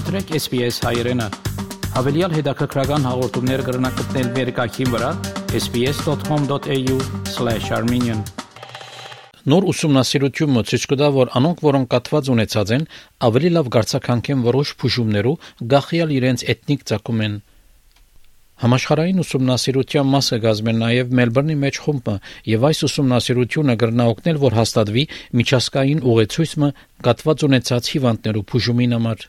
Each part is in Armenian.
Մտրեք SPS հայերեն։ Հավելյալ հետաքրքրական հաղորդումներ կգրնակցնել վերկայքին վրա sps.com.au/armenian Նոր ուսումնասիրությունը ցույց կտա, որ անոնք, որոնք կատված ունեցած են, ավելի լավ գարցականք են որոշ բուժումներով, գախյալ իրենց էթնիկ ցակում են։ Համաշխարհային ուսումնասիրության մասը գազմեն նաև Մելբուրնի մեջ խումբը, եւ այս ուսումնասիրությունը կգրնա օգնել, որ հաստատվի միջազգային ուղեցույցը կատված ունեցած հիվանդներու բուժումին համար։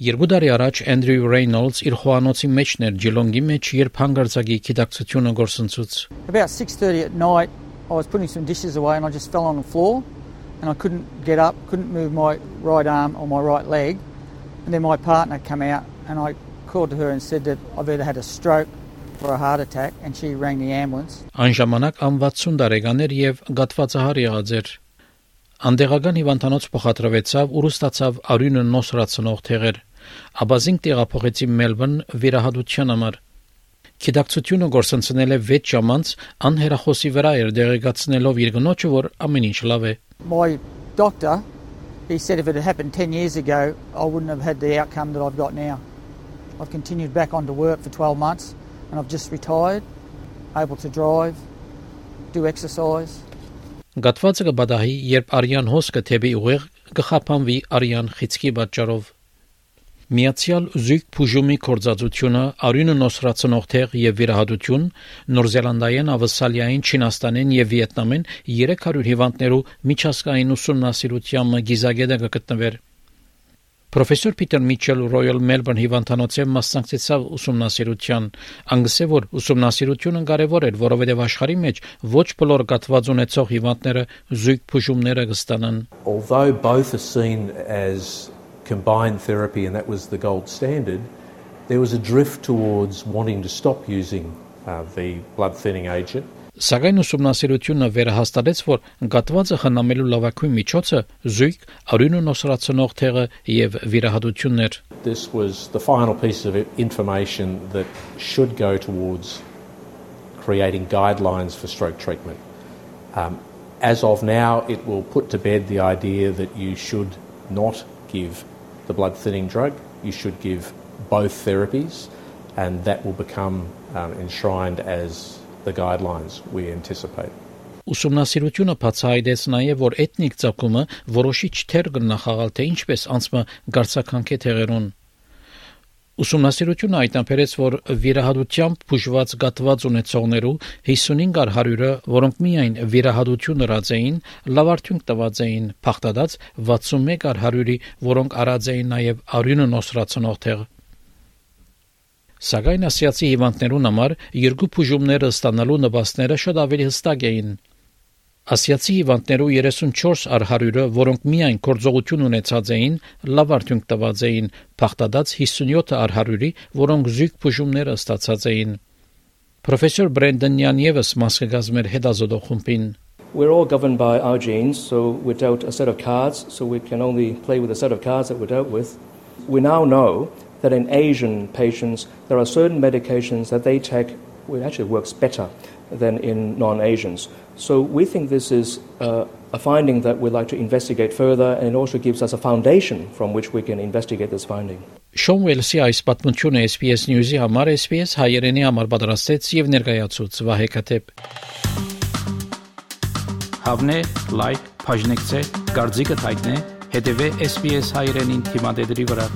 Երկու տարի առաջ Andrew Reynolds իր խոհանոցի մեջն էր Ջիլոնգի մեջ, երբ հանգարցակի գիտակցությունը գործընծուց։ About 6:30 at night I was putting some dishes away and I just fell on the floor and I couldn't get up, couldn't move my right arm or my right leg. And then my partner came out and I called to her and said that I've either had a stroke or a heart attack and she rang the ambulance. Այն ժամանակ ան 60 տարեկան էր եւ գատվածահար եղած էր։ Անդեղական հիվանդանոց փոխադրվեցավ ու ռուստացավ արյունը նոսրացնող թեղեր։ Աբազինք տեղափոխեցի Մելբուրն վիրահատության համար։ Գիտակցությունը գործընծնել է 6 ժամանց անհերախոսի վրա էր դեղեկացնելով իր գնոջը, որ ամեն ինչ լավ է։ My doctor he said if it had happened 10 years ago I wouldn't have had the outcome that I've got now. I've continued back onto work for 12 months and I've just retired, able to drive, do exercise. Գատվածը կբադահի, երբ արյան հոսքը թեպի ուղեղ կխափանվի արյան խիցքի պատճառով։ Միացյալ զույգ փուժումի կորզածությունը, արյունը նոսրացնող թեղ եւ վիրահատություն Նոր Զելանդիան, Ավստրալիային, Չինաստանին եւ Վիետնամին 300 հիվանդներու միջազգային ուսումնասիրության գիզագետը կգտնվեր։ Պրոֆեսոր Պիտեր Միչել Royal Melbourne հիվանդանոցը մասնակցեցավ ուսումնասիրության։ Անգսե որ ուսումնասիրությունը կարևոր էր, որովհետև աշխարհի մեջ ոչ բոլոր կատված ունեցող հիվանդները զույգ բուժումները կստանան։ Although both are seen as combined therapy and that was the gold standard, there was a drift towards wanting to stop using uh, the blood thinning agent Սակայն ուսումնասիրությունը վերահաստատեց, որ գատվածը խնամելու լավագույն միջոցը զույգ արյունը նոսրացնող թեղը եւ վիրահատությունն էր։ This was the final piece of information that should go towards creating guidelines for stroke treatment. Um, as of now, it will put to bed the idea that you should not give the blood thinning drug. You should give both therapies, and that will become um, enshrined as the guidelines we anticipate. Ուսումնասիրությունը բացահայտեց նաև, որ էթնիկ ցակումը որոշիչ թեր կնախաղալ թե ինչպես անցմը գարցականք է թեղերուն։ Ուսումնասիրությունը այդտեղից որ վիրահատությամբ բուժված գտված ունեցողներու 55 100-ը, որոնք միայն վիրահատություն ըրած էին, լավ արդյունք տված էին, փախտած 61 100-ի, որոնք արած էին նաև արյունը նոսրացնող թեղ Սակայն ասիացի հիվանդներուն համար երկու բուժումները ստանալու նպաստները շատ ավելի հստակ էին։ Ասիացի հիվանդներու 34 առ 100-ը, որոնք միայն կորձողություն ունեցած էին, լավ արդյունք տված էին, փախտած 57 առ 100-ի, որոնք զույգ բուժումները ստացած էին։ Պրոֆեսոր Բրենդոն Յանիևս մասկազմեր հետազոտող խումբին We're all governed by our genes, so we're dealt a set of cards, so we can only play with a set of cards that we're dealt with. We now know that in Asian patients, there are certain medications that they take which actually works better than in non-Asians. So we think this is uh, a finding that we'd like to investigate further, and it also gives us a foundation from which we can investigate this finding. Շոն Ուելսի այս պատմությունը SPS News-ի համար SPS հայերենի համար պատրաստեց եւ ներկայացուց Վահե Քաթեփ։ Հավնե, լայք, բաժնեկցե, դարձիկը թայտնե, հետեւե SPS հայերենին թիմադեդի վրա։